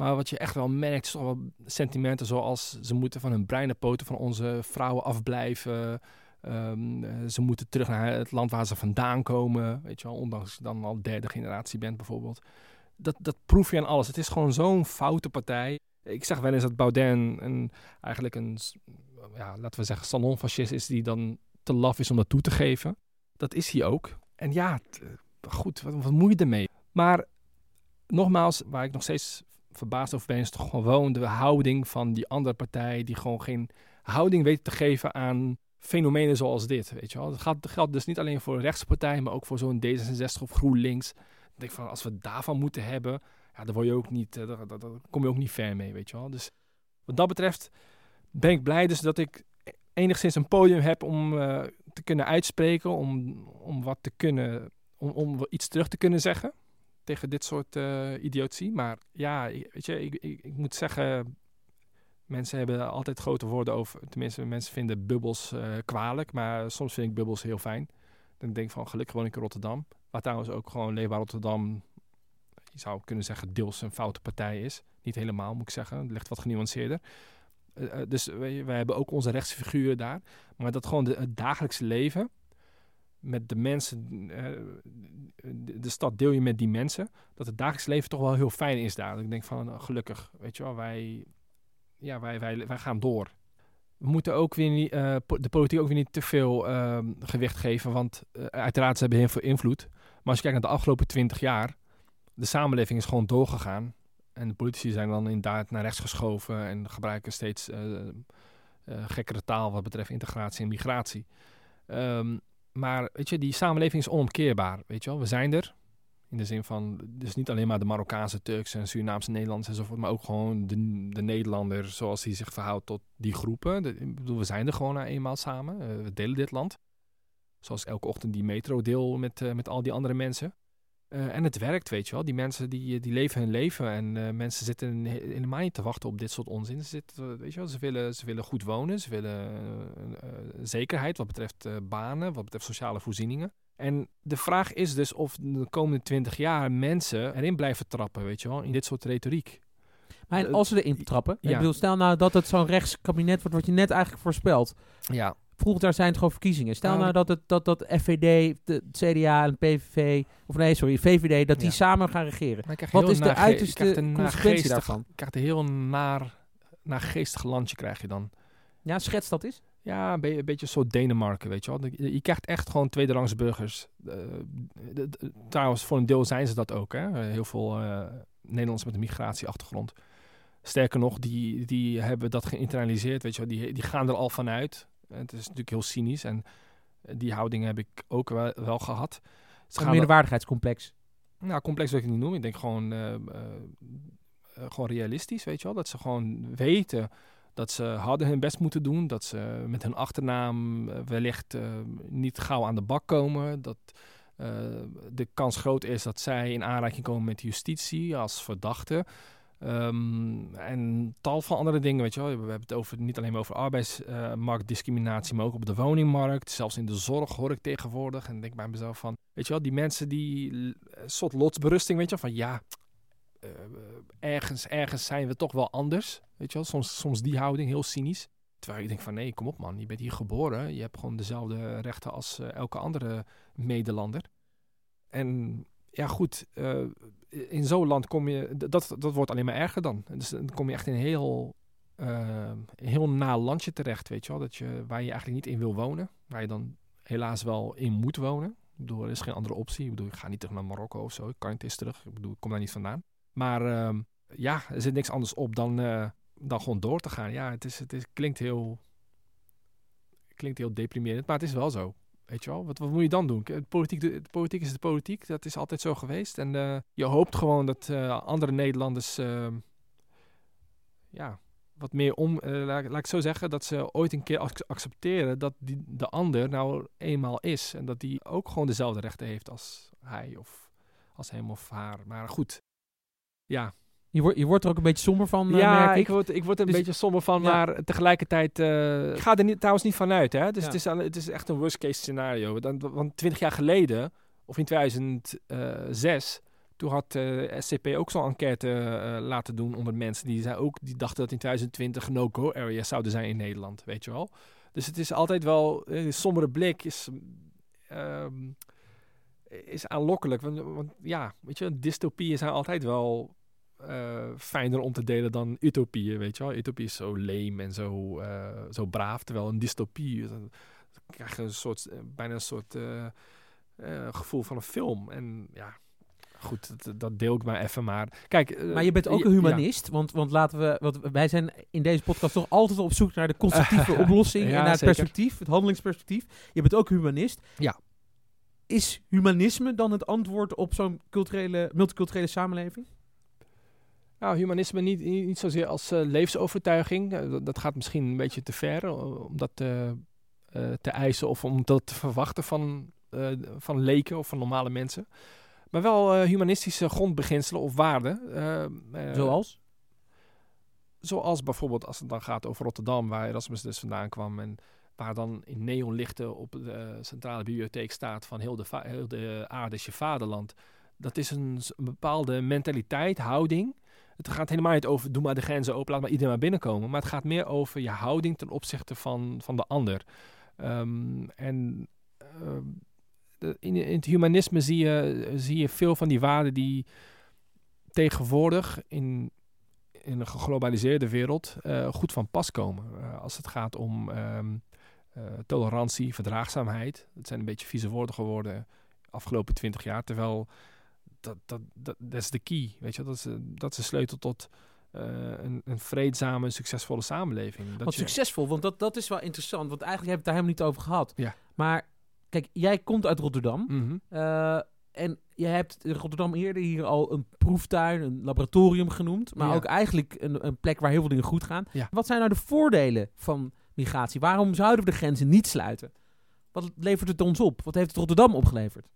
Maar wat je echt wel merkt, is toch wel sentimenten zoals ze moeten van hun brein poten van onze vrouwen afblijven. Ehm, eh, ze moeten terug naar het land waar ze vandaan komen. Weet je wel, ondanks dan al derde generatie bent bijvoorbeeld. Dat, dat proef je aan alles. Het is gewoon zo'n foute partij. Ik zeg wel eens dat Baudin een, eigenlijk een, ja, laten we zeggen, salonfascist is die dan te laf is om dat toe te geven. Dat is hij ook. En ja, goed, wat, wat moet je ermee? Maar nogmaals, waar ik nog steeds verbaasd over ben, gewoon de houding van die andere partij, die gewoon geen houding weet te geven aan fenomenen zoals dit. Weet je wel? Dat, geldt dus niet alleen voor rechtse partijen, maar ook voor zo'n D66 of GroenLinks. Denk van, als we daarvan moeten hebben, ja, dan word je ook niet, uh, daar, kom je ook niet ver mee, weet je wel. Dus wat dat betreft ben ik blij dus dat ik enigszins een podium heb om uh, te kunnen uitspreken, om, om wat te kunnen, om, om iets terug te kunnen zeggen tegen dit soort uh, idiotie. Maar ja, weet je, ik, ik, ik, moet zeggen, mensen hebben altijd grote woorden over. Tenminste, mensen vinden bubbels uh, kwalijk, maar soms vind ik bubbels heel fijn. Dan denk ik van, gelukkig woon ik in Rotterdam. Waar trouwens ook gewoon Leefbaar Rotterdam, je zou kunnen zeggen, deels een foute partij is. Niet helemaal, moet ik zeggen. Het ligt wat genuanceerder. Uh, dus wij, hebben ook onze rechtsfiguren daar. Maar dat gewoon het dagelijkse leven met de mensen, de, stad deel je met die mensen, dat het dagelijks leven toch wel heel fijn is daar. Ik denk van, nou, gelukkig, weet je wel, wij, ja, wij, wij, wij gaan door. We moeten ook weer niet, uh, de politiek ook weer niet te veel uh, gewicht geven, want uh, uiteraard ze hebben heel veel invloed. Maar als je kijkt naar de afgelopen twintig jaar, de samenleving is gewoon doorgegaan. En de politici zijn dan inderdaad naar rechts geschoven en gebruiken steeds gekkere taal wat betreft integratie en migratie. Um, maar weet je, die samenleving is onomkeerbaar. Weet je wel, we zijn er. In de zin van, dus niet alleen maar de Marokkaanse, Turks en Surinaamse Nederlanders enzovoort, maar ook gewoon de, de Nederlander zoals hij zich verhoudt tot die groepen. ik bedoel, we zijn er gewoon eenmaal samen. Uh, we delen dit land. Zoals elke ochtend die metro deel met, uh, met al die andere mensen. Uh, en het werkt, weet je wel. Die mensen die, die leven hun leven. En uh, mensen zitten helemaal niet te wachten op dit soort onzin. Ze, zitten, weet je wel, ze, willen, ze willen goed wonen. Ze willen uh, zekerheid wat betreft banen, wat betreft sociale voorzieningen. En de vraag is dus of de komende twintig jaar mensen erin blijven trappen, weet je wel, in dit soort retoriek. Maar als ze erin trappen, ja. ik bedoel, stel nou dat het zo'n rechtskabinet wordt wat je net eigenlijk voorspelt. Ja volgend jaar zijn het gewoon verkiezingen. Stel nou, nou dat, het, dat, dat FVD, de CDA en PVV, of nee, sorry, VVD, dat die samen gaan regeren. Wat is de uiterste consequentie daarvan? Je krijgt een heel naar, naar geestig landje krijg je dan. Ja, schets dat is. Ja, een, be een beetje zo Denemarken, weet je wel. Je, krijgt echt gewoon tweederangs burgers. Uh, trouwens, voor een deel zijn ze dat ook, hè. Heel veel uh, Nederlanders met een migratieachtergrond. Sterker nog, die, die hebben dat geïnternaliseerd, weet je wel. Die, die gaan er al vanuit het is natuurlijk heel cynisch en eh, die houding heb ik ook wel, wel gehad. Het een minderwaardigheidscomplex. Nou, complex wil ik niet noemen. Ik denk gewoon, uh, uh, gewoon realistisch, weet je wel. Dat ze gewoon weten dat ze hadden hun best moeten doen. Dat ze met hun achternaam wellicht niet gauw aan de bak komen. Dat de kans groot is dat zij in aanraking komen met justitie als verdachte. Um, en tal van andere dingen, weet je wel. We hebben het over, niet alleen over arbeidsmarktdiscriminatie, maar ook op de woningmarkt. Zelfs in de zorg hoor ik tegenwoordig. En denk bij mezelf van, weet je wel, die mensen die een soort lotsberusting, weet je wel, van ja, uh, ergens, ergens zijn we toch wel anders. Weet je wel, soms, soms die houding, heel cynisch. Terwijl ik denk van nee, kom op man, je bent hier geboren. Je hebt gewoon dezelfde rechten als uh, elke andere Medelander. En ja, goed, uh, in zo'n land kom je, dat, dat wordt alleen maar erger dan. Dus dan kom je echt in een heel, uh, heel na landje terecht, weet je wel. Dat je, waar je eigenlijk niet in wil wonen. Waar je dan helaas wel in moet wonen. Er is geen andere optie. Ik bedoel, ik ga niet terug naar Marokko of zo. Ik kan niet eens terug. Ik bedoel, ik kom daar niet vandaan. Maar uh, ja, er zit niks anders op dan, uh, dan gewoon door te gaan. Ja, het, is, het is, klinkt heel... Klinkt heel deprimerend, maar het is wel zo. Weet je wel, wat, wat moet je dan doen? Politiek, de, politiek is de politiek, dat is altijd zo geweest. En uh, je hoopt gewoon dat uh, andere Nederlanders, uh, ja, wat meer om, eh, laat, laat, ik zo zeggen, dat ze ooit een keer accepteren dat die, de ander nou eenmaal is. En dat die ook gewoon dezelfde rechten heeft als hij of als hem of haar. Maar goed, ja, je wordt, je wordt er ook een beetje somber van, uh, Ja, ik. ik. word, ik word er een dus beetje somber van, ja. maar tegelijkertijd... Uh, ik ga er niet, trouwens niet vanuit, hè. Dus ja. het, is, het is echt een worst case scenario. Dan, want twintig jaar geleden, of in 2006, Toen had uh, SCP ook zo'n enquête uh, laten doen onder mensen die, zei ook, die dachten dat in 2020 no-go areas zouden zijn in Nederland, weet je wel. Dus het is altijd wel, een sombere blik is, um, is aanlokkelijk. Want, want, ja, weet je, dystopieën zijn altijd wel uh, fijner om te delen dan utopieën, weet je wel. Utopie is zo leem en zo, zo braaf, terwijl een dystopie, dan krijg je een soort, bijna een soort gevoel van een film. En ja, goed, dat, dat, deel ik maar even. Maar kijk. Uh, maar je bent ook een humanist. Want, want laten we. Want wij zijn in deze podcast toch altijd op zoek naar de constructieve oplossing. en naar het perspectief, het handelingsperspectief. Je bent ook humanist. Ja. Is humanisme dan het antwoord op zo'n culturele, multiculturele samenleving? Nou, humanisme niet, niet zozeer als uh, levensovertuiging. Uh, dat, gaat misschien een beetje te ver om dat te, te eisen of om dat te verwachten van, van leken of van normale mensen. Maar wel humanistische grondbeginselen of waarden. Zoals? Zoals bijvoorbeeld als het dan gaat over Rotterdam, waar Erasmus dus vandaan kwam. En waar dan in neonlichten op de centrale bibliotheek staat van heel de, heel de aarde is je vaderland. Dat is een, een, bepaalde mentaliteit, houding. Het gaat helemaal niet over doe maar de grenzen open, laat maar iedereen maar binnenkomen. Maar het gaat meer over je houding ten opzichte van, van de ander. Um, en uh, in, in, het humanisme zie je, zie je veel van die waarden die tegenwoordig in, in een geglobaliseerde wereld uh, goed van pas komen. Uh, als het gaat om um, uh, tolerantie, verdraagzaamheid. Dat zijn een beetje vieze woorden geworden afgelopen twintig jaar. Terwijl dat, dat, dat, dat is de key. Weet je? Dat, is, dat is de sleutel tot een, een, vreedzame, succesvolle samenleving. Dat want succesvol, want dat, dat is wel interessant. Want eigenlijk heb je het daar helemaal niet over gehad. Ja. Maar Kijk, jij komt uit Rotterdam. Eh, en je hebt Rotterdam eerder hier al een proeftuin, een laboratorium genoemd. Maar ook eigenlijk een, een, plek waar heel veel dingen goed gaan. Wat zijn nou de voordelen van migratie? Waarom zouden we de grenzen niet sluiten? Wat levert het ons op? Wat heeft het Rotterdam opgeleverd?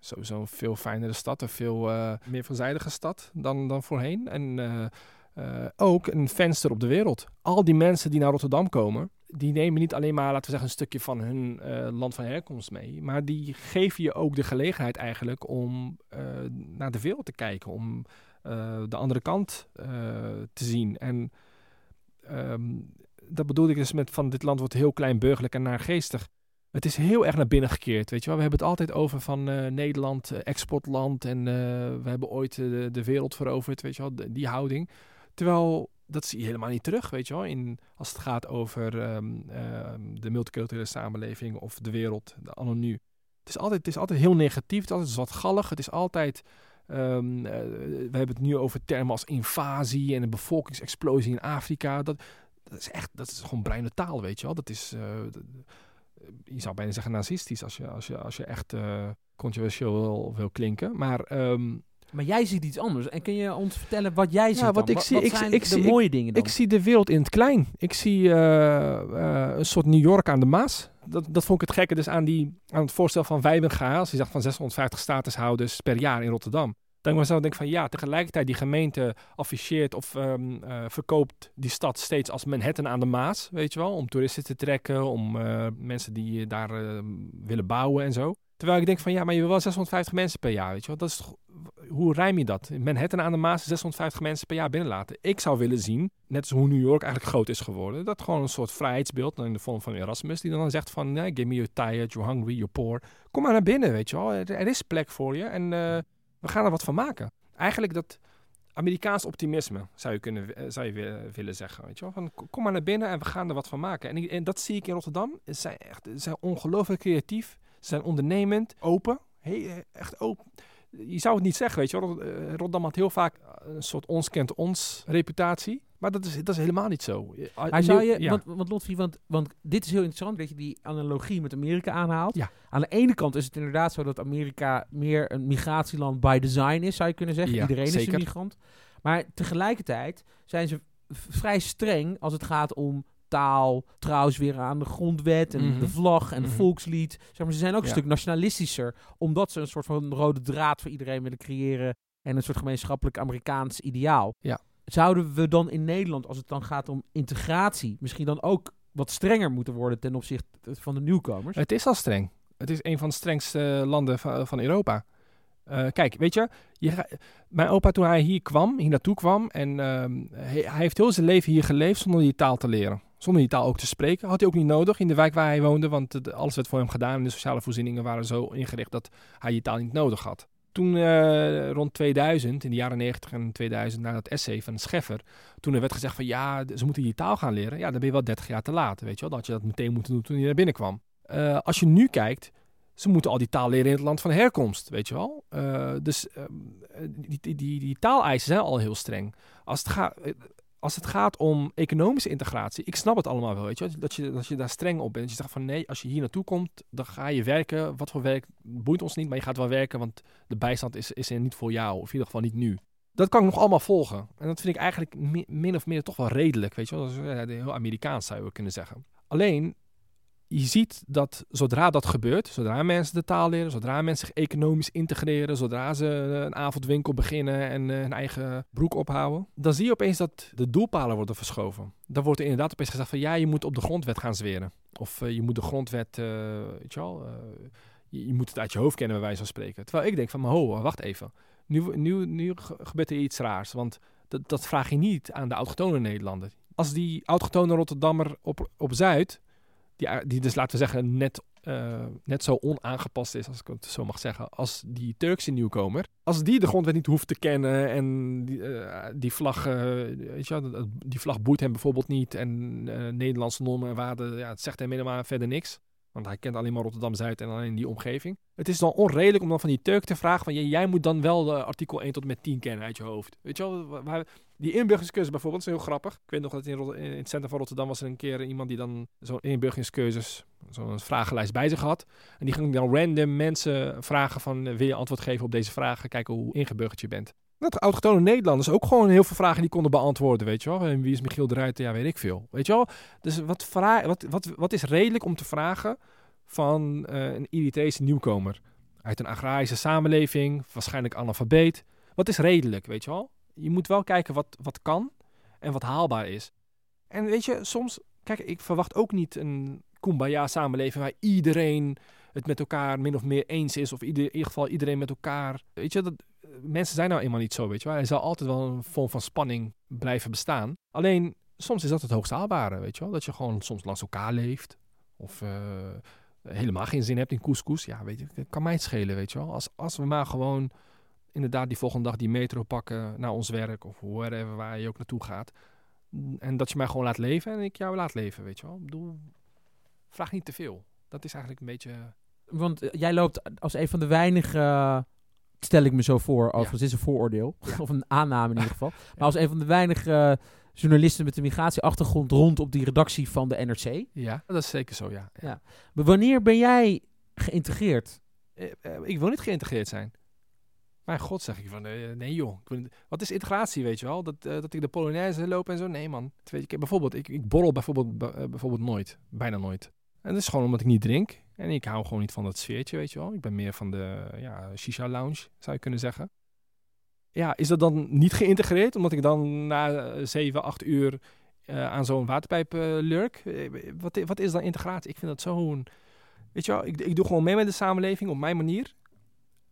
Sowieso een veel fijnere stad, een veel uh, meer veelzijdige stad dan, dan voorheen. En uh, ook een venster op de wereld. Al die mensen die naar Rotterdam komen, die nemen niet alleen maar, laten we zeggen, een stukje van hun land van herkomst mee. Maar die geven je ook de gelegenheid eigenlijk om naar de wereld te kijken. Om de andere kant te zien. En um, dat bedoel ik dus met van dit land wordt heel klein burgerlijk en naargeestig. Het is heel erg naar binnen gekeerd, weet je wel. We hebben het altijd over van Nederland, exportland. En we hebben ooit de wereld veroverd, weet je wel. Die houding. Terwijl dat zie je helemaal niet terug, weet je wel. In, als het gaat over um, de multiculturele samenleving of de wereld, de anonu. Het is altijd, het is altijd heel negatief, het is altijd wat gallig. Het is altijd, uh, we hebben het nu over termen als invasie en een bevolkingsexplosie in Afrika. Dat, dat is echt, dat is gewoon bruine taal, weet je wel. Dat is, je zou bijna zeggen nazistisch als je, als je, als je echt uh, controversieel wil, wil klinken. Maar... Um, maar jij ziet iets anders. En kun je ons vertellen wat jij ziet? Ja, wat ik zie, wat ik, zijn ik, de zie, mooie dingen dan? Ik zie de wereld in het klein. Ik zie uh, uh, een soort New York aan de Maas. Dat, dat vond ik het gekke dus aan, die, aan het voorstel van Wijbenga. Als hij zegt van 650 statushouders per jaar in Rotterdam. Dan was ik denk van ja, tegelijkertijd die gemeente afficheert of um, uh, verkoopt die stad steeds als Manhattan aan de Maas, weet je wel, om toeristen te trekken, om uh, mensen die daar uh, willen bouwen en zo. Terwijl ik denk van ja, maar je wil wel 650 mensen per jaar, weet je wel. Dat is hoe rijm je dat? Manhattan aan de Maas 650 mensen per jaar binnenlaten. Ik zou willen zien, net als hoe New York eigenlijk groot is geworden, dat gewoon een soort vrijheidsbeeld in de vorm van Erasmus, die dan zegt van, nee, give me you're tired, you're hungry, you're poor. Kom maar naar binnen, weet je wel. Er, er is plek voor je en we gaan er wat van maken. Eigenlijk dat Amerikaans optimisme, zou je, kunnen, eh, zou je willen zeggen. Weet je wel? Van, kom maar naar binnen en we gaan er wat van maken. En, en dat zie ik in Rotterdam. Ze zijn, echt, ze zijn ongelooflijk creatief. Ze zijn ondernemend, open. Hey, echt open je zou het niet zeggen, weet je wel. Eh, Rotterdam had heel vaak een soort ons kent ons reputatie. Maar dat is, dat is helemaal niet zo. Maar zou je, ja. want, want Lotfi, want, want dit is heel interessant dat je die analogie met Amerika aanhaalt. Ja. Aan de ene kant is het inderdaad zo dat Amerika meer een migratieland by design is, zou je kunnen zeggen. Ja, Iedereen zeker. is een migrant. Maar tegelijkertijd zijn ze vrij streng als het gaat om taal, trouwens weer aan de grondwet en Mhm. de vlag en de Mhm. volkslied. Zeg maar, ze zijn ook een stuk nationalistischer, omdat ze een soort van rode draad voor iedereen willen creëren en een soort gemeenschappelijk Amerikaans ideaal. Ja. Zouden we dan in Nederland, als het dan gaat om integratie, misschien dan ook wat strenger moeten worden ten opzichte van de nieuwkomers? Het is al streng. Het is een van de strengste landen van, Europa. Uh, kijk, weet je, je mijn opa toen hij hier kwam, hier naartoe kwam, en ehm, hij, hij, heeft heel zijn leven hier geleefd zonder die taal te leren. Zonder die taal ook te spreken. Had hij ook niet nodig in de wijk waar hij woonde, want alles werd voor hem gedaan en de sociale voorzieningen waren zo ingericht dat hij die taal niet nodig had. Toen uh, rond 2000, in de jaren 90 en 2000, na dat essay van Scheffer, toen er werd gezegd van ja, ze moeten die taal gaan leren, ja, dan ben je wel 30 jaar te laat, weet je wel. Dat je dat meteen moeten doen toen je naar binnen kwam. Uh, als je nu kijkt, ze moeten al die taal leren in het land van herkomst, weet je wel. Uh, dus uh, die, die, die, die taaleisen zijn al heel streng. Als het, gaat, als het gaat om economische integratie, ik snap het allemaal wel, weet je Dat je, dat je daar streng op bent. Dat je zegt van nee, als je hier naartoe komt, dan ga je werken. Wat voor werk boeit ons niet, maar je gaat wel werken, want de bijstand is, is er niet voor jou. Of in ieder geval niet nu. Dat kan ik nog allemaal volgen. En dat vind ik eigenlijk min of meer toch wel redelijk, weet je wel. Dat is heel Amerikaans zou je kunnen zeggen. Alleen, je ziet dat zodra dat gebeurt, zodra mensen de taal leren, zodra mensen zich economisch integreren, zodra ze een avondwinkel beginnen en uh, hun eigen broek ophouden, dan zie je opeens dat de doelpalen worden verschoven. Dan wordt er inderdaad opeens gezegd van ja, je moet op de grondwet gaan zweren. Of uh, je moet de grondwet, uh, weet je wel, je, moet het uit je hoofd kennen bij wijze van spreken. Terwijl ik denk van, ho, wacht even. Nu, nu, nu gebeurt er iets raars, want dat, dat vraag je niet aan de autochtone Nederlander. Als die autochtone Rotterdammer op, op Zuid die, die dus laten we zeggen net, uh, net zo onaangepast is, als ik het zo mag zeggen, als die Turkse nieuwkomer. Als die de grondwet niet hoeft te kennen en die, uh, die vlag, uh, weet je, die vlag boeit hem bijvoorbeeld niet en Nederlandse normen en waarden, ja, het zegt hem helemaal verder niks. Want hij kent alleen maar Rotterdam-Zuid en alleen die omgeving. Het is dan onredelijk om dan van die Turk te vragen van... jij moet dan wel artikel 1 tot met 10 kennen uit je hoofd. Weet je wel, waar, die inburgeringscursus bijvoorbeeld is heel grappig. Ik weet nog dat in, in, het centrum van Rotterdam was er een keer iemand die dan zo'n inburgeringscursus, zo'n vragenlijst bij zich had. En die ging dan random mensen vragen van wil je antwoord geven op deze vragen, kijken hoe ingeburgerd je bent. Dat autochtone Nederlanders ook gewoon heel veel vragen die konden beantwoorden, weet je wel. En wie is Michiel de Ruiter? Ja, weet ik veel. Weet je wel? Dus wat, wat, wat, wat is redelijk om te vragen van uh, een Eritrese nieuwkomer? Uit een agrarische samenleving, waarschijnlijk analfabeet. Wat is redelijk, weet je wel? Je moet wel kijken wat, wat kan en wat haalbaar is. En weet je, soms, kijk, ik verwacht ook niet een kumbaya samenleving waar iedereen het met elkaar min of meer eens is. Of in ieder geval iedereen met elkaar. Weet je, dat, mensen zijn nou eenmaal niet zo, weet je wel. Er zal altijd wel een vorm van spanning blijven bestaan. Alleen, soms is dat het hoogst haalbare, weet je wel. Dat je gewoon soms langs elkaar leeft. Of uh, helemaal geen zin hebt in couscous. Ja, weet je, kan mij het schelen, weet je wel. Als, als we maar gewoon inderdaad die volgende dag die metro pakken naar ons werk of wherever waar je ook naartoe gaat. En dat je mij gewoon laat leven en ik jou laat leven, weet je wel. Ik bedoel, vraag niet te veel. Dat is eigenlijk een beetje... Want eh, jij loopt als een van de weinige, stel ik me zo voor, overigens ja. is een vooroordeel, of een aanname in ieder geval. Maar als een van de weinige journalisten met een migratieachtergrond rond op die redactie van de NRC. Ja, dat is zeker zo, ja. ja. Maar wanneer ben jij geïntegreerd? Eh, eh, ik wil niet geïntegreerd zijn. Mijn god, zeg ik van, uh, nee joh. Wat is integratie, weet je wel? Dat, uh, dat ik de Polonaise loop en zo? Nee man. Weet je, bijvoorbeeld, ik, ik borrel bijvoorbeeld, uh, bijvoorbeeld nooit. Bijna nooit. En dat is gewoon omdat ik niet drink. En ik hou gewoon niet van dat sfeertje, weet je wel. Ik ben meer van de ja, shisha lounge, zou je kunnen zeggen. Ja, is dat dan niet geïntegreerd? Omdat ik dan na 7, 8 uur aan zo'n waterpijp lurk? wat, wat is dan integratie? Ik vind dat zo'n... Weet je wel, ik, ik doe gewoon mee met de samenleving op mijn manier.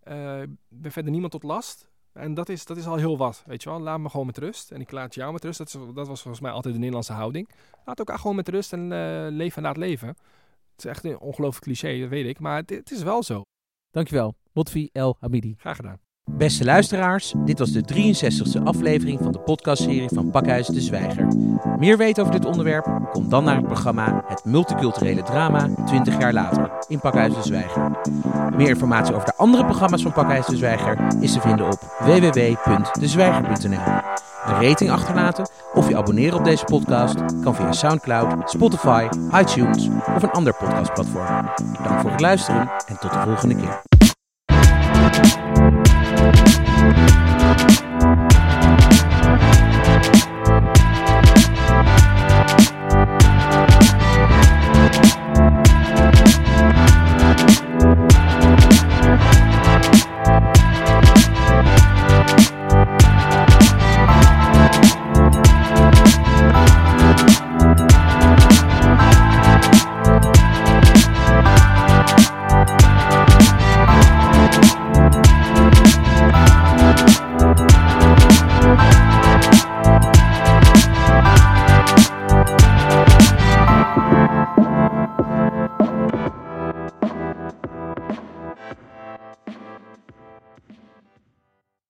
Uh, ben verder niemand tot last. En dat is, dat is al heel wat, weet je wel. Laat me gewoon met rust. En ik laat jou met rust. Dat, is, dat was volgens mij altijd de Nederlandse houding. Laat elkaar gewoon met rust en uh, leven en laat leven. Het is echt een ongelooflijk cliché, dat weet ik. Maar het, het is wel zo. Dankjewel, Lotfi El Hamidi. Graag gedaan. Beste luisteraars, dit was de 63ste aflevering van de podcastserie van Pakhuis de Zwijger. Meer weten over dit onderwerp? Kom dan naar het programma Het Multiculturele Drama 20 jaar later in Pakhuis de Zwijger. Meer informatie over de andere programma's van Pakhuis de Zwijger is te vinden op www.dezwijger.nl. Een rating achterlaten of je abonneren op deze podcast kan via Soundcloud, Spotify, iTunes of een ander podcastplatform. Dank voor het luisteren en tot de volgende keer. Thank